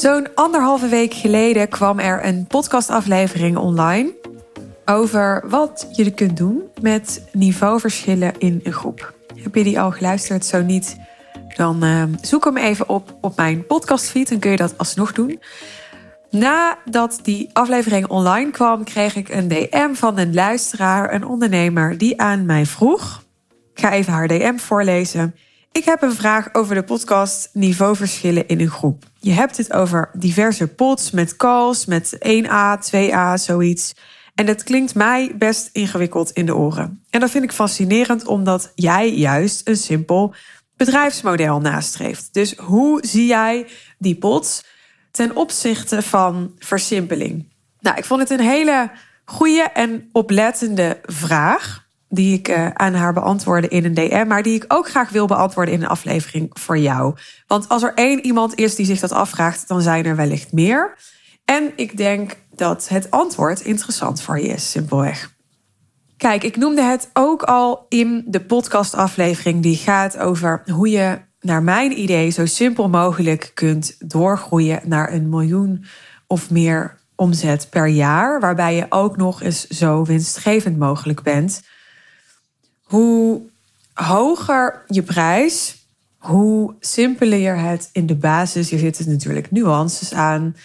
Zo'n anderhalve week geleden kwam er een podcastaflevering online over wat je kunt doen met niveauverschillen in een groep. Heb je die al geluisterd? Zo niet, dan uh, zoek hem even op op mijn podcastfeed. Dan kun je dat alsnog doen. Nadat die aflevering online kwam, kreeg ik een DM van een luisteraar, een ondernemer, die aan mij vroeg. Ik ga even haar DM voorlezen. Ik heb een vraag over de podcast Niveauverschillen in een groep. Je hebt het over diverse pods met calls, met 1A, 2A, zoiets. En dat klinkt mij best ingewikkeld in de oren. En dat vind ik fascinerend omdat jij juist een simpel bedrijfsmodel nastreeft. Dus hoe zie jij die pods ten opzichte van versimpeling? Nou, ik vond het een hele goede en oplettende vraag die ik uh, aan haar beantwoordde in een DM, maar die ik ook graag wil beantwoorden in een aflevering voor jou. Want als er één iemand is die zich dat afvraagt, dan zijn er wellicht meer. En ik denk dat het antwoord interessant voor je is, simpelweg. Kijk, ik noemde het ook al in de podcastaflevering die gaat over hoe je, naar mijn idee, zo simpel mogelijk kunt doorgroeien naar een miljoen of meer omzet per jaar, waarbij je ook nog eens zo winstgevend mogelijk bent hoe hoger je prijs, hoe simpeler het in de basis, hier zitten natuurlijk nuances aan,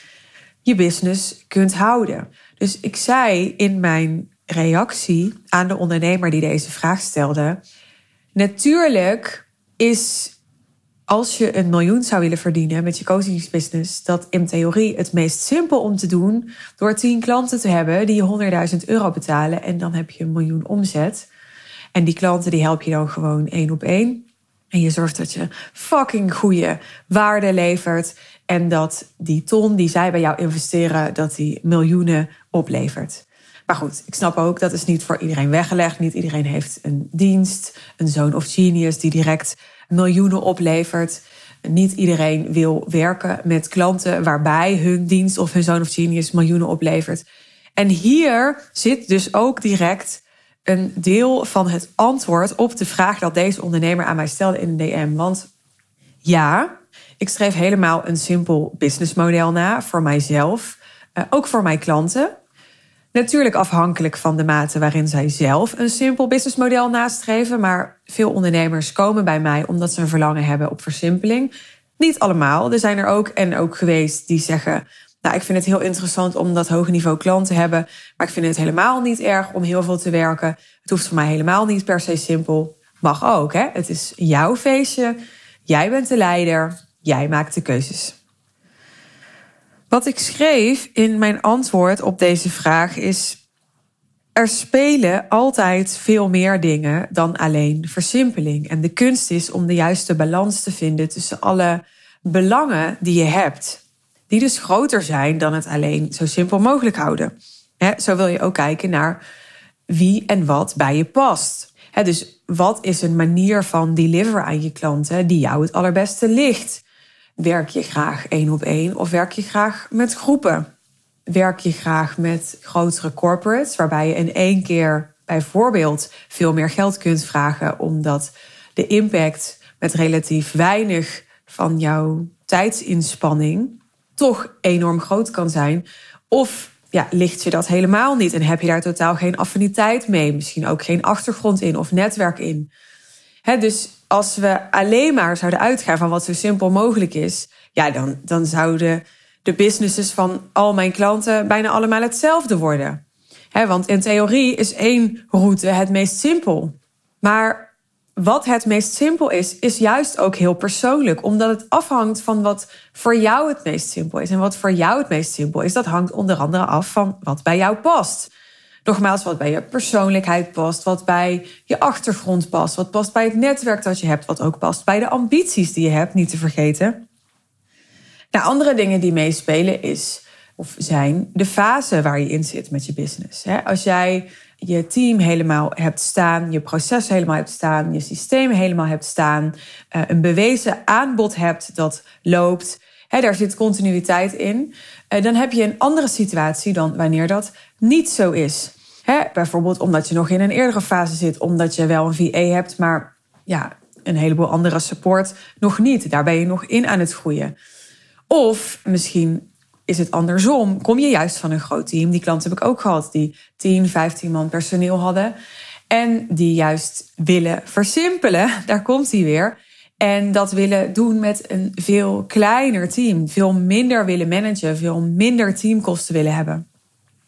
je business kunt houden. Dus ik zei in mijn reactie aan de ondernemer die deze vraag stelde: Natuurlijk is als je een miljoen zou willen verdienen met je coachingsbusiness, dat in theorie het meest simpel om te doen door tien klanten te hebben die je 100.000 euro betalen en dan heb je een miljoen omzet. En die klanten die help je dan gewoon één op één. En je zorgt dat je fucking goede waarde levert. En dat die ton die zij bij jou investeren, dat die miljoenen oplevert. Maar goed, ik snap ook dat is niet voor iedereen weggelegd. Niet iedereen heeft een dienst, een zone of genius die direct miljoenen oplevert. Niet iedereen wil werken met klanten waarbij hun dienst of hun zone of genius miljoenen oplevert. En hier zit dus ook direct een deel van het antwoord op de vraag dat deze ondernemer aan mij stelde in een DM. Want ja, ik schreef helemaal een simpel businessmodel na voor mijzelf, uh, ook voor mijn klanten. Natuurlijk afhankelijk van de mate waarin zij zelf een simpel businessmodel nastreven. Maar veel ondernemers komen bij mij omdat ze een verlangen hebben op versimpeling. Niet allemaal. Er zijn er ook en ook geweest die zeggen: nou, ik vind het heel interessant om dat hoge niveau klant te hebben. Maar ik vind het helemaal niet erg om heel veel te werken. Het hoeft voor mij helemaal niet per se simpel. Mag ook, hè? Het is jouw feestje. Jij bent de leider. Jij maakt de keuzes. Wat ik schreef in mijn antwoord op deze vraag is: er spelen altijd veel meer dingen dan alleen versimpeling. En de kunst is om de juiste balans te vinden tussen alle belangen die je hebt die dus groter zijn dan het alleen zo simpel mogelijk houden. zo wil je ook kijken naar wie en wat bij je past. dus wat is een manier van deliver aan je klanten die jou het allerbeste ligt? Werk je graag één op één of werk je graag met groepen? Werk je graag met grotere corporates, waarbij je in één keer bijvoorbeeld veel meer geld kunt vragen, omdat de impact met relatief weinig van jouw tijdsinspanning toch enorm groot kan zijn. Of ja, ligt je dat helemaal niet en heb je daar totaal geen affiniteit mee, misschien ook geen achtergrond in of netwerk in. dus als we alleen maar zouden uitgaan van wat zo simpel mogelijk is, ja, dan, dan zouden de businesses van al mijn klanten bijna allemaal hetzelfde worden. want in theorie is één route het meest simpel. Maar wat het meest simpel is, is juist ook heel persoonlijk. Omdat het afhangt van wat voor jou het meest simpel is. En wat voor jou het meest simpel is, dat hangt onder andere af van wat bij jou past. Nogmaals, wat bij je persoonlijkheid past, wat bij je achtergrond past, wat past bij het netwerk dat je hebt, wat ook past bij de ambities die je hebt, niet te vergeten. Nou, andere dingen die meespelen is of zijn de fase waar je in zit met je business. Als jij je team helemaal hebt staan, je proces helemaal hebt staan, je systeem helemaal hebt staan, eh, een bewezen aanbod hebt dat loopt, daar zit continuïteit in, eh, dan heb je een andere situatie dan wanneer dat niet zo is. Bijvoorbeeld omdat je nog in een eerdere fase zit, omdat je wel een VA hebt, maar ja, een heleboel andere support nog niet. Daar ben je nog in aan het groeien. Of misschien is het andersom. Kom je juist van een groot team. Die klanten heb ik ook gehad die 10, 15 man personeel hadden. En die juist willen versimpelen. Daar komt hij weer. En dat willen doen met een veel kleiner team. Veel minder willen managen. Veel minder teamkosten willen hebben.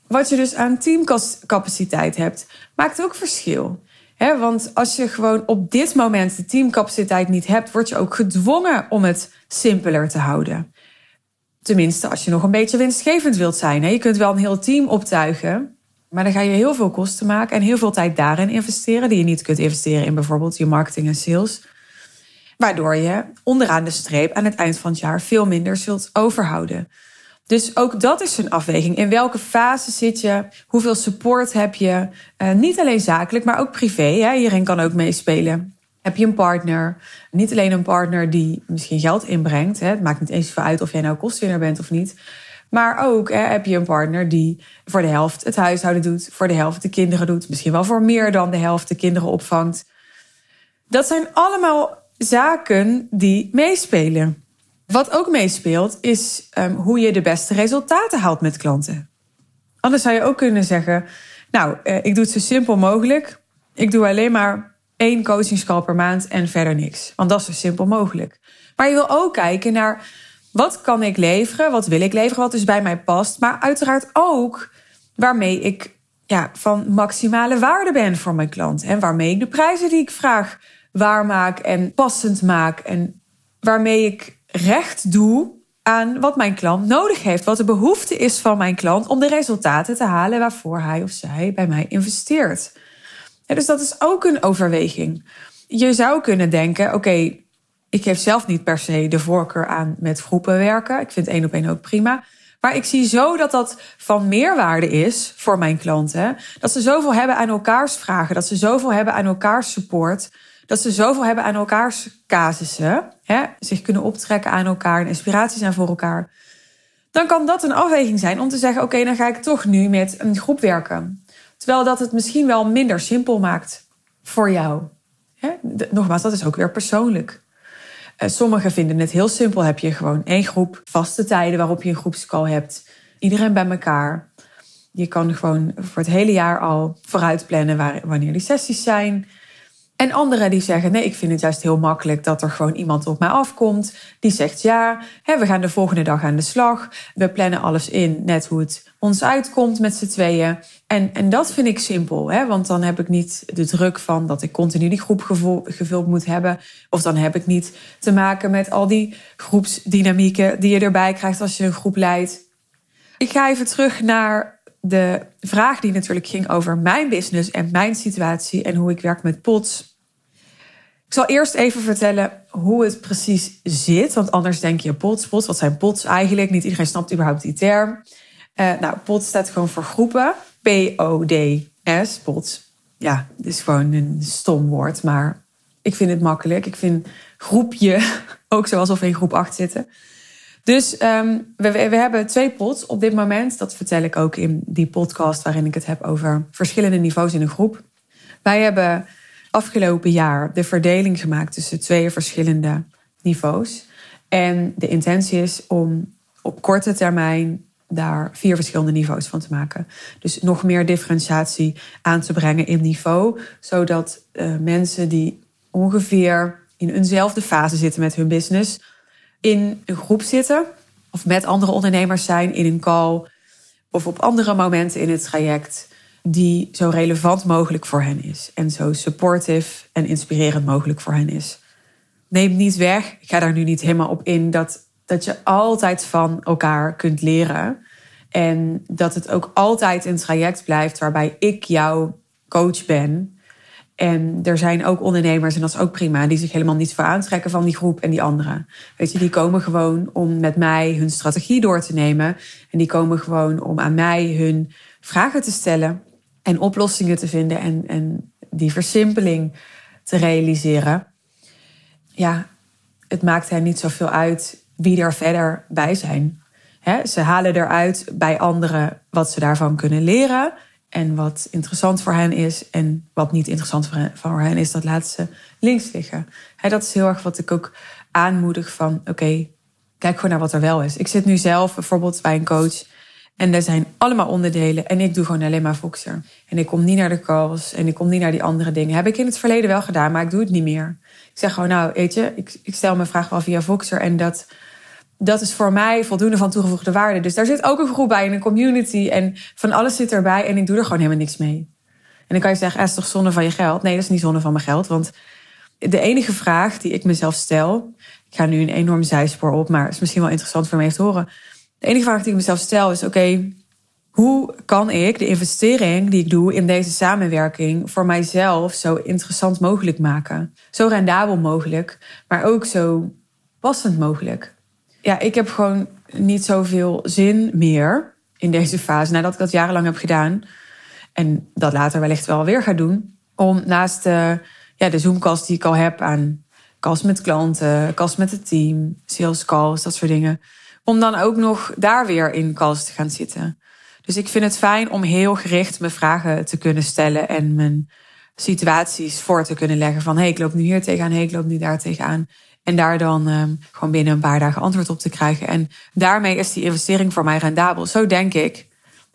Wat je dus aan teamcapaciteit hebt, maakt ook verschil. want als je gewoon op dit moment de teamcapaciteit niet hebt, word je ook gedwongen om het simpeler te houden. Tenminste, als je nog een beetje winstgevend wilt zijn. Je kunt wel een heel team optuigen, maar dan ga je heel veel kosten maken en heel veel tijd daarin investeren, die je niet kunt investeren in bijvoorbeeld je marketing en sales. Waardoor je onderaan de streep aan het eind van het jaar veel minder zult overhouden. Dus ook dat is een afweging. In welke fase zit je? Hoeveel support heb je? Uh, niet alleen zakelijk, maar ook privé. Hè? Hierin kan ook meespelen. Heb je een partner? Niet alleen een partner die misschien geld inbrengt. Hè? Het maakt niet eens veel uit of jij nou kostwinner bent of niet. Maar ook hè, heb je een partner die voor de helft het huishouden doet, voor de helft de kinderen doet, misschien wel voor meer dan de helft de kinderen opvangt. Dat zijn allemaal zaken die meespelen. Wat ook meespeelt, is um, hoe je de beste resultaten haalt met klanten. Anders zou je ook kunnen zeggen: Nou, uh, ik doe het zo simpel mogelijk. Ik doe alleen maar één coachingscall per maand en verder niks. Want dat is zo simpel mogelijk. Maar je wil ook kijken naar wat kan ik leveren, wat wil ik leveren, wat dus bij mij past. Maar uiteraard ook waarmee ik ja, van maximale waarde ben voor mijn klant. En waarmee ik de prijzen die ik vraag waar maak en passend maak. En waarmee ik recht doe aan wat mijn klant nodig heeft. Wat de behoefte is van mijn klant om de resultaten te halen waarvoor hij of zij bij mij investeert. Dus dat is ook een overweging. Je zou kunnen denken: oké, ik geef zelf niet per se de voorkeur aan met groepen werken. Ik vind één op één ook prima. Maar ik zie zo dat dat van meerwaarde is voor mijn klanten. Dat ze zoveel hebben aan elkaars vragen, dat ze zoveel hebben aan elkaars support dat ze zoveel hebben aan elkaars casussen, hè, zich kunnen optrekken aan elkaar en inspiratie zijn voor elkaar, dan kan dat een afweging zijn om te zeggen: oké, dan ga ik toch nu met een groep werken. Terwijl dat het misschien wel minder simpel maakt voor jou. Nogmaals, dat is ook weer persoonlijk. Uh, sommigen vinden het heel simpel. Heb je gewoon één groep, vaste tijden waarop je een groepscall hebt. Iedereen bij elkaar. Je kan gewoon voor het hele jaar al vooruit plannen wanneer die sessies zijn. En anderen die zeggen: nee, ik vind het juist heel makkelijk dat er gewoon iemand op mij afkomt. Die zegt ja, hè, we gaan de volgende dag aan de slag. We plannen alles in, net hoe het ons uitkomt met z'n tweeën. En, en dat vind ik simpel, hè, want dan heb ik niet de druk van dat ik continu die groep gevuld moet hebben. Of dan heb ik niet te maken met al die groepsdynamieken die je erbij krijgt als je een groep leidt. Ik ga even terug naar de vraag die natuurlijk ging over mijn business en mijn situatie en hoe ik werk met POTS. Ik zal eerst even vertellen hoe het precies zit, want anders denk je POTS, POTS, wat zijn POTS eigenlijk? Niet iedereen snapt überhaupt die term. Uh, nou, POTS staat gewoon voor groepen. P-O-D-S, POTS. Ja, het is gewoon een stom woord, maar ik vind het makkelijk. Ik vind groepje ook zoals of in groep 8 zitten. Dus um, we, we, hebben twee pots op dit moment. Dat vertel ik ook in die podcast waarin ik het heb over verschillende niveaus in een groep. Wij hebben afgelopen jaar de verdeling gemaakt tussen twee verschillende niveaus. En de intentie is om op korte termijn daar vier verschillende niveaus van te maken. Dus nog meer differentiatie aan te brengen in niveau, zodat uh, mensen die ongeveer in eenzelfde fase zitten met hun business in een groep zitten of met andere ondernemers zijn in een call of op andere momenten in het traject die zo relevant mogelijk voor hen is en zo supportive en inspirerend mogelijk voor hen is. Neem niet weg, ik ga daar nu niet helemaal op in, dat, dat je altijd van elkaar kunt leren. En dat het ook altijd een traject blijft waarbij ik jouw coach ben en er zijn ook ondernemers, en dat is ook prima, die zich helemaal niet voor aantrekken van die groep en die anderen. Weet je, die komen gewoon om met mij hun strategie door te nemen. En die komen gewoon om aan mij hun vragen te stellen en oplossingen te vinden en, en die versimpeling te realiseren. Ja, het maakt hen niet zoveel uit wie er verder bij zijn. ze halen eruit bij anderen wat ze daarvan kunnen leren. En wat interessant voor hen is en wat niet interessant voor hen is, dat laten ze links liggen. dat is heel erg wat ik ook aanmoedig van, oké, Kijk gewoon naar wat er wel is. Ik zit nu zelf bijvoorbeeld bij een coach. En er zijn allemaal onderdelen. En ik doe gewoon alleen maar Voxer. En ik kom niet naar de calls. En ik kom niet naar die andere dingen. Heb ik in het verleden wel gedaan, maar ik doe het niet meer. Ik zeg gewoon, nou, weet je, ik, ik stel mijn vraag wel via Voxer. En dat, dat is voor mij voldoende van toegevoegde waarde. Dus daar zit ook een groep bij in een community. En van alles zit erbij. En ik doe er gewoon helemaal niks mee. En dan kan je zeggen, ah, is toch zonde van je geld? Nee, dat is niet zonde van mijn geld. Want de enige vraag die ik mezelf stel. Ik ga nu een enorm zijspoor op, maar het is misschien wel interessant voor me te horen. De enige vraag die ik mezelf stel is: oké, hoe kan ik de investering die ik doe in deze samenwerking voor mijzelf zo interessant mogelijk maken? Zo rendabel mogelijk, maar ook zo passend mogelijk. Ja, ik heb gewoon niet zoveel zin meer in deze fase, nadat ik dat jarenlang heb gedaan. En dat later wellicht wel weer ga doen. Om naast de, ja, de Zoomcalls die ik al heb aan calls met klanten, calls met het team, sales calls, dat soort dingen. Om dan ook nog daar weer in calls te gaan zitten. Dus ik vind het fijn om heel gericht mijn vragen te kunnen stellen en mijn situaties voor te kunnen leggen. Van hé, hey, ik loop nu hier tegenaan, hé, hey, ik loop nu daar tegenaan. En daar dan um, gewoon binnen een paar dagen antwoord op te krijgen. En daarmee is die investering voor mij rendabel. Zo denk ik.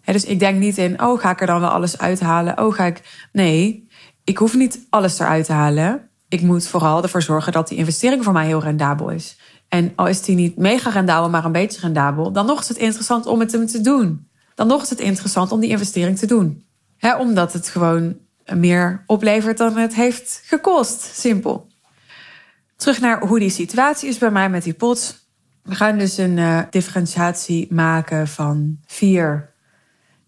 dus ik denk niet in, oh, ga ik er dan wel alles uithalen? Oh, ga ik. Nee, ik hoef niet alles eruit te halen. Ik moet vooral ervoor zorgen dat die investering voor mij heel rendabel is. En al is die niet mega rendabel, maar een beetje rendabel, dan nog is het interessant om het hem te doen. Dan nog is het interessant om die investering te doen. omdat het gewoon meer oplevert dan het heeft gekost. Simpel. Terug naar hoe die situatie is bij mij met die pot. We gaan dus een uh, differentiatie maken van vier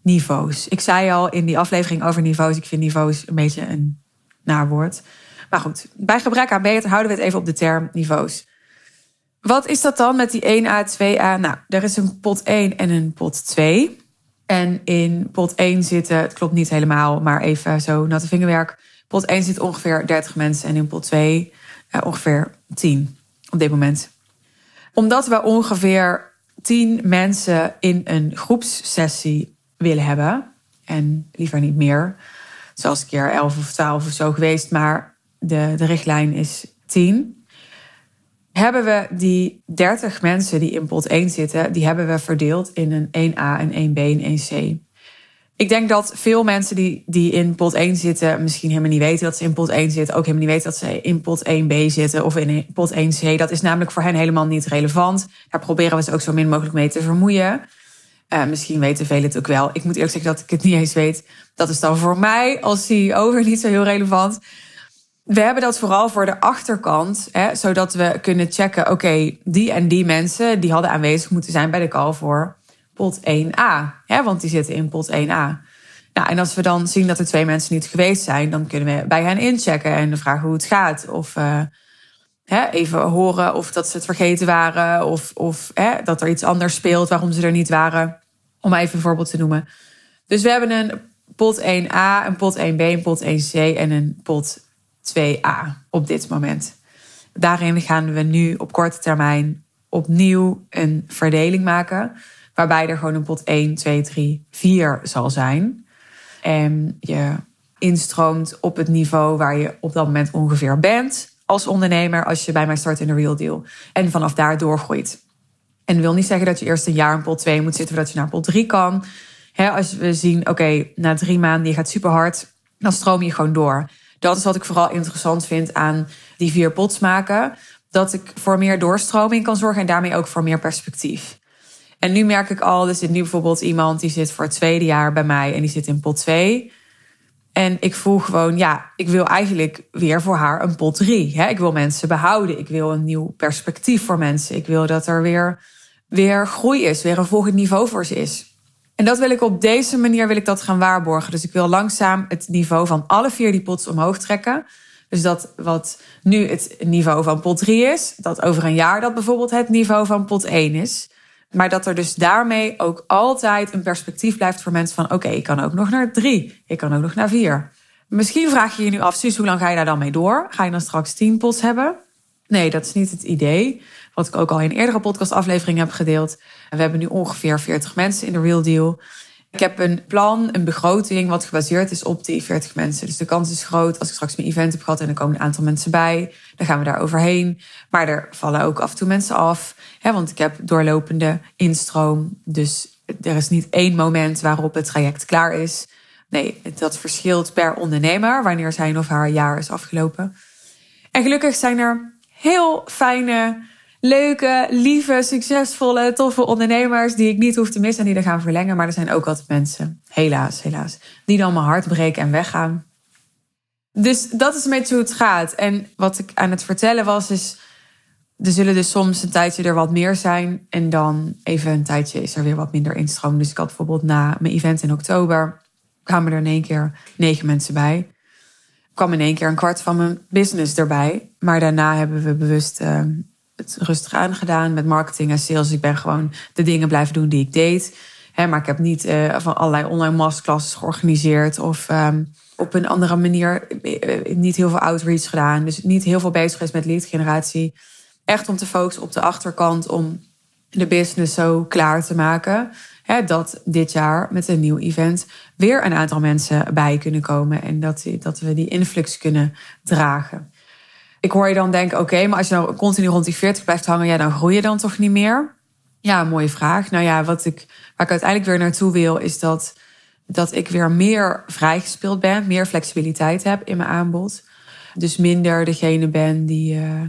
niveaus. Ik zei al in die aflevering over niveaus, ik vind niveaus een beetje een naar woord. Maar goed, bij gebrek aan beter houden we het even op de term niveaus. Wat is dat dan met die 1A, 2A? Nou, er is een pot 1 en een pot 2. En in pot 1 zitten, het klopt niet helemaal, maar even zo natte vingerwerk. Pot 1 zit ongeveer 30 mensen en in pot 2 uh, ongeveer 10 op dit moment. Omdat we ongeveer 10 mensen in een groepssessie willen hebben, en liever niet meer, zoals een keer 11 of 12 of zo geweest, maar de, de richtlijn is 10 hebben we die 30 mensen die in pot 1 zitten, die hebben we verdeeld in een 1A, een 1B en 1C. Ik denk dat veel mensen die, die in pot 1 zitten, misschien helemaal niet weten dat ze in pot 1 zitten, ook helemaal niet weten dat ze in pot 1B zitten of in pot 1C. Dat is namelijk voor hen helemaal niet relevant. Daar proberen we ze ook zo min mogelijk mee te vermoeien. Uh, misschien weten velen het ook wel. Ik moet eerlijk zeggen dat ik het niet eens weet. Dat is dan voor mij als CEO niet zo heel relevant. We hebben dat vooral voor de achterkant, hè, zodat we kunnen checken: oké, die en die mensen die hadden aanwezig moeten zijn bij de call voor pot 1a, hè, want die zitten in pot 1a. Nou, en als we dan zien dat er twee mensen niet geweest zijn, dan kunnen we bij hen inchecken en vragen hoe het gaat. Of uh, hè, even horen of dat ze het vergeten waren, of, of hè, dat er iets anders speelt waarom ze er niet waren. Om even een voorbeeld te noemen. Dus we hebben een pot 1a, een pot 1b, een pot 1c en een pot 2a op dit moment. Daarin gaan we nu op korte termijn opnieuw een verdeling maken. Waarbij er gewoon een pot 1, 2, 3, 4 zal zijn. En je instroomt op het niveau waar je op dat moment ongeveer bent als ondernemer als je bij mij start in de Real Deal. En vanaf daar doorgroeit. En wil niet zeggen dat je eerst een jaar in pot 2 moet zitten voordat je naar pot 3 kan. als we zien, oké, na drie maanden je gaat super hard, dan stroom je gewoon door dat is wat ik vooral interessant vind aan die vier pots maken. Dat ik voor meer doorstroming kan zorgen en daarmee ook voor meer perspectief. En nu merk ik al, er zit nu bijvoorbeeld iemand die zit voor het tweede jaar bij mij en die zit in pot 2. En ik voel gewoon, ja, ik wil eigenlijk weer voor haar een pot 3. Ik wil mensen behouden. Ik wil een nieuw perspectief voor mensen. Ik wil dat er weer, weer groei is, weer een volgend niveau voor ze is. En dat wil ik op deze manier wil ik dat gaan waarborgen. Dus ik wil langzaam het niveau van alle vier die pots omhoog trekken. Dus dat wat nu het niveau van pot 3 is, dat over een jaar dat bijvoorbeeld het niveau van pot 1 is. Maar dat er dus daarmee ook altijd een perspectief blijft voor mensen van oké, ik kan ook nog naar 3, ik kan ook nog naar 4. Misschien vraag je je nu af, Suus, hoe lang ga je daar dan mee door? Ga je dan straks 10 pots hebben? Nee, dat is niet het idee. Wat ik ook al in eerdere podcastafleveringen heb gedeeld. we hebben nu ongeveer 40 mensen in de Real Deal. Ik heb een plan, een begroting wat gebaseerd is op die 40 mensen. Dus de kans is groot als ik straks mijn event heb gehad en er komen een aantal mensen bij. Dan gaan we daar overheen. Maar er vallen ook af en toe mensen af. Hè, want ik heb doorlopende instroom. Dus er is niet één moment waarop het traject klaar is. Nee, dat verschilt per ondernemer wanneer zijn of haar jaar is afgelopen. En gelukkig zijn er heel fijne leuke, lieve, succesvolle, toffe ondernemers die ik niet hoef te missen en die er gaan verlengen. Maar er zijn ook altijd mensen, helaas, helaas, die dan mijn hart breken en weggaan. Dus dat is een beetje hoe het gaat. En wat ik aan het vertellen was, is. Er zullen dus soms een tijdje er wat meer zijn. En dan even een tijdje is er weer wat minder instroom. Dus ik had bijvoorbeeld na mijn event in oktober. kwamen er in één keer negen mensen bij. kwam in één keer een kwart van mijn business erbij. Maar daarna hebben we bewust ehm, het rustig aangedaan met marketing en sales. Ik ben gewoon de dingen blijven doen die ik deed. maar ik heb niet uh, van allerlei online masterclasses georganiseerd of um, op een andere manier uh, niet heel veel outreach gedaan. Dus niet heel veel bezig is met lead generatie. Echt om te focussen op de achterkant om de business zo klaar te maken. dat dit jaar met een nieuw event weer een aantal mensen bij kunnen komen. En dat, dat we die influx kunnen dragen ik hoor je dan denken, oké, maar als je nou continu rond die 40 blijft hangen, ja, dan groei je dan toch niet meer? Ja, mooie vraag. Nou ja, wat ik, waar ik uiteindelijk weer naartoe wil, is dat, dat ik weer meer vrijgespeeld ben, meer flexibiliteit heb in mijn aanbod. Dus minder degene ben die, uh,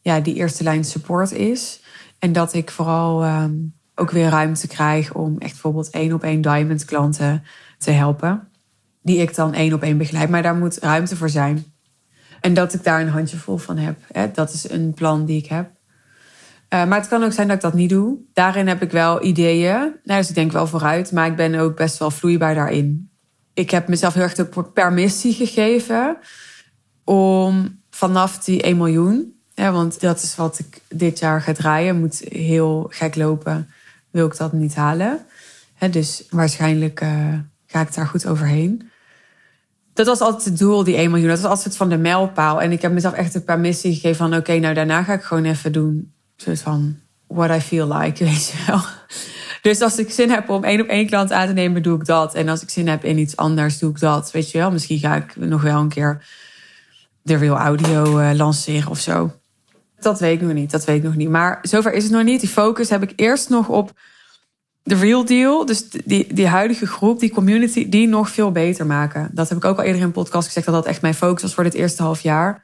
ja, die eerste lijn support is. En dat ik vooral um, ook weer ruimte krijg om echt bijvoorbeeld één op één diamond klanten te helpen. Die ik dan één op één begeleid. Maar daar moet ruimte voor zijn. En dat ik daar een handjevol van heb. Hè? Dat is een plan die ik heb. Uh, maar het kan ook zijn dat ik dat niet doe. Daarin heb ik wel ideeën. Nou, dus ik denk wel vooruit. Maar ik ben ook best wel vloeibaar daarin. Ik heb mezelf heel erg de permissie gegeven. Om vanaf die 1 miljoen. Hè, want dat is wat ik dit jaar ga draaien. Moet heel gek lopen. Wil ik dat niet halen. Hè, dus waarschijnlijk uh, ga ik daar goed overheen dat was altijd het doel, die 1 miljoen. Dat was altijd van de mijlpaal. En ik heb mezelf echt een permissie gegeven van... oké, nou daarna ga ik gewoon even doen... soort van what I feel like, weet je wel. Dus als ik zin heb om één op één klant aan te nemen, doe ik dat. En als ik zin heb in iets anders, doe ik dat. Weet je wel, misschien ga ik nog wel een keer de Real Audio uh, lanceren of zo. Dat weet ik nog niet, dat weet ik nog niet. Maar zover is het nog niet. Die focus heb ik eerst nog op de real deal, dus die, die huidige groep, die community, die nog veel beter maken. Dat heb ik ook al eerder in een podcast gezegd, dat dat echt mijn focus was voor dit eerste half jaar.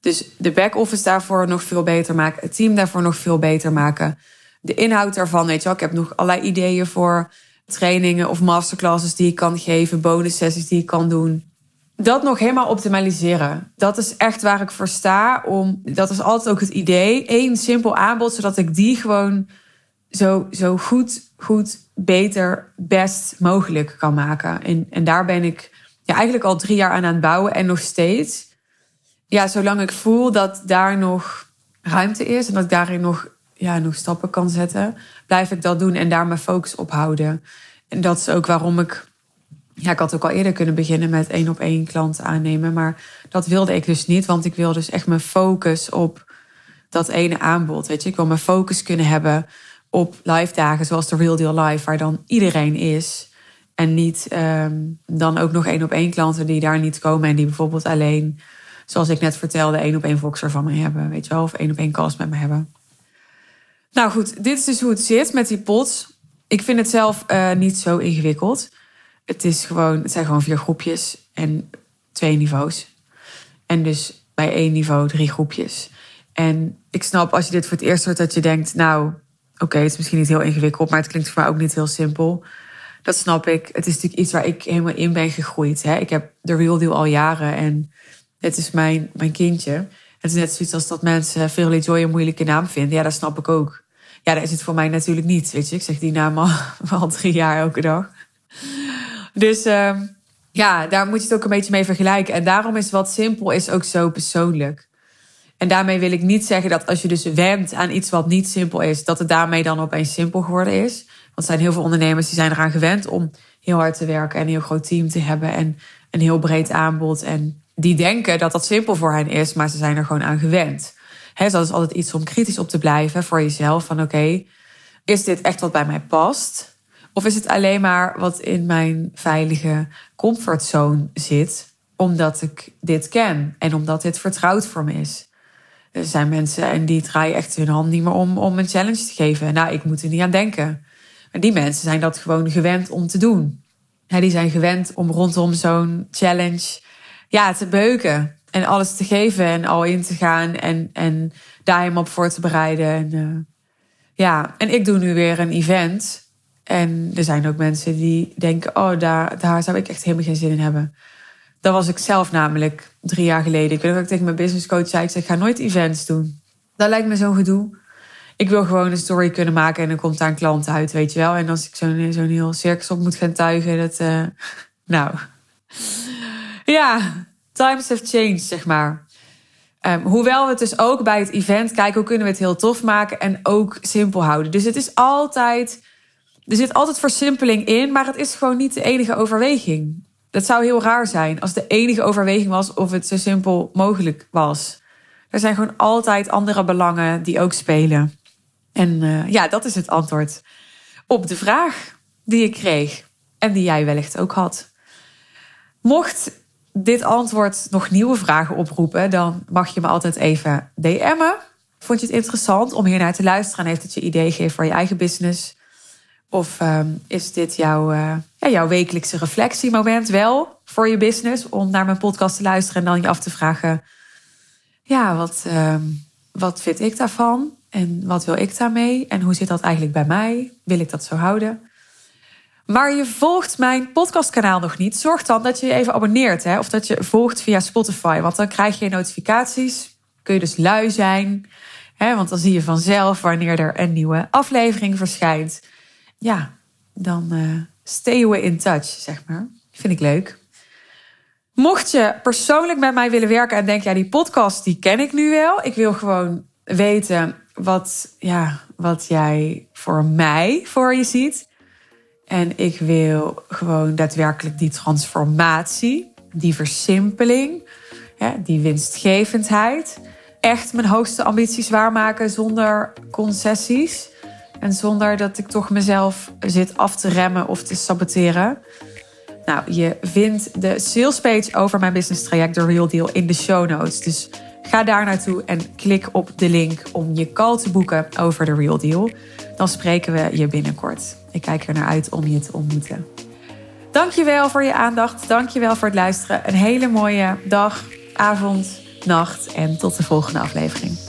Dus de back-office daarvoor nog veel beter maken, het team daarvoor nog veel beter maken. De inhoud daarvan, weet je wel, ik heb nog allerlei ideeën voor trainingen of masterclasses die ik kan geven, bonus sessies die ik kan doen. Dat nog helemaal optimaliseren. Dat is echt waar ik voor sta. Om, dat is altijd ook het idee. Eén simpel aanbod, zodat ik die gewoon zo, zo goed, goed, beter, best mogelijk kan maken. En, en daar ben ik ja, eigenlijk al drie jaar aan aan het bouwen en nog steeds. Ja, zolang ik voel dat daar nog ruimte is en dat ik daarin nog, ja, nog stappen kan zetten, blijf ik dat doen en daar mijn focus op houden. En dat is ook waarom ik. Ja, ik had ook al eerder kunnen beginnen met één op één klanten aannemen. Maar dat wilde ik dus niet, want ik wil dus echt mijn focus op dat ene aanbod. Weet je, ik wil mijn focus kunnen hebben op live dagen zoals de Real Deal Live, waar dan iedereen is. En niet um, dan ook nog één op één klanten die daar niet komen en die bijvoorbeeld alleen, zoals ik net vertelde, één op één Voxer van me hebben. Weet je wel, of één op één calls met me hebben. Nou goed, dit is dus hoe het zit met die pots. Ik vind het zelf uh, niet zo ingewikkeld. Het, is gewoon, het zijn gewoon vier groepjes en twee niveaus. En dus bij één niveau drie groepjes. En ik snap als je dit voor het eerst hoort dat je denkt, nou, Oké, het is misschien niet heel ingewikkeld, maar het klinkt voor mij ook niet heel simpel. Dat snap ik. Het is natuurlijk iets waar ik helemaal in ben gegroeid. Hè? Ik heb de Real Deal al jaren en het is mijn, mijn kindje. Het is net zoiets als dat mensen Verily Joy een moeilijke naam vinden. Ja, dat snap ik ook. Ja, dat is het voor mij natuurlijk niet. Weet je, ik zeg die naam al, al drie jaar elke dag. Dus uh, ja, daar moet je het ook een beetje mee vergelijken. En daarom is wat simpel is ook zo persoonlijk. En daarmee wil ik niet zeggen dat als je dus went aan iets wat niet simpel is, dat het daarmee dan opeens simpel geworden is. Want er zijn heel veel ondernemers die zijn eraan gewend om heel hard te werken en een heel groot team te hebben en een heel breed aanbod. En die denken dat dat simpel voor hen is, maar ze zijn er gewoon aan gewend. He, dus dat is altijd iets om kritisch op te blijven voor jezelf. Van oké, is dit echt wat bij mij past? Of is het alleen maar wat in mijn veilige comfortzone zit, omdat ik dit ken en omdat dit vertrouwd voor me is? Er zijn mensen en die draaien echt hun hand niet meer om om een challenge te geven. Nou, ik moet er niet aan denken. Maar die mensen zijn dat gewoon gewend om te doen. die zijn gewend om rondom zo'n challenge ja, te beuken. En alles te geven en al in te gaan en, en daar helemaal op voor te bereiden. En, uh, ja, en ik doe nu weer een event. En er zijn ook mensen die denken: oh, daar, daar zou ik echt helemaal geen zin in hebben. Dat was ik zelf namelijk drie jaar geleden. Ik weet nog dat ik tegen mijn businesscoach zei: ik, zeg, ga nooit events doen. Dat lijkt me zo'n gedoe. Ik wil gewoon een story kunnen maken en dan komt daar een klant uit, weet je wel. En als ik zo'n heel circus op moet gaan tuigen, dat. Uh, nou. Ja, times have changed, zeg maar. Um, hoewel we het dus ook bij het event kijken hoe kunnen we het heel tof maken en ook simpel houden. Dus het is altijd, er zit altijd versimpeling in, maar het is gewoon niet de enige overweging. Dat zou heel raar zijn als de enige overweging was of het zo simpel mogelijk was. Er zijn gewoon altijd andere belangen die ook spelen. En uh, ja, dat is het antwoord op de vraag die ik kreeg en die jij wellicht ook had. Mocht dit antwoord nog nieuwe vragen oproepen, dan mag je me altijd even DM'en. Vond je het interessant om hier naar te luisteren en heeft het je idee gegeven voor je eigen business? Of um, is dit jouw, uh, ja, jouw wekelijkse reflectiemoment wel voor je business om naar mijn podcast te luisteren en dan je af te vragen: ja, wat, um, wat vind ik daarvan? En wat wil ik daarmee? En hoe zit dat eigenlijk bij mij? Wil ik dat zo houden? Maar je volgt mijn podcastkanaal nog niet. Zorg dan dat je je even abonneert. Hè? Of dat je volgt via Spotify. Want dan krijg je notificaties. Kun je dus lui zijn. Hè? Want dan zie je vanzelf wanneer er een nieuwe aflevering verschijnt. Ja, dan uh, stay we in touch, zeg maar. Vind ik leuk. Mocht je persoonlijk met mij willen werken en denk, ja, die podcast die ken ik nu wel. Ik wil gewoon weten wat, ja, wat jij voor mij voor je ziet. En ik wil gewoon daadwerkelijk die transformatie, die versimpeling, die winstgevendheid. Echt mijn hoogste ambities waarmaken zonder concessies. En zonder dat ik toch mezelf zit af te remmen of te saboteren. Nou, je vindt de sales page over mijn business traject, de Real Deal, in de show notes. Dus ga daar naartoe en klik op de link om je call te boeken over de Real Deal. Dan spreken we je binnenkort. Ik kijk er naar uit om je te ontmoeten. Dankjewel voor je aandacht. Dankjewel voor het luisteren. Een hele mooie dag, avond, nacht en tot de volgende aflevering.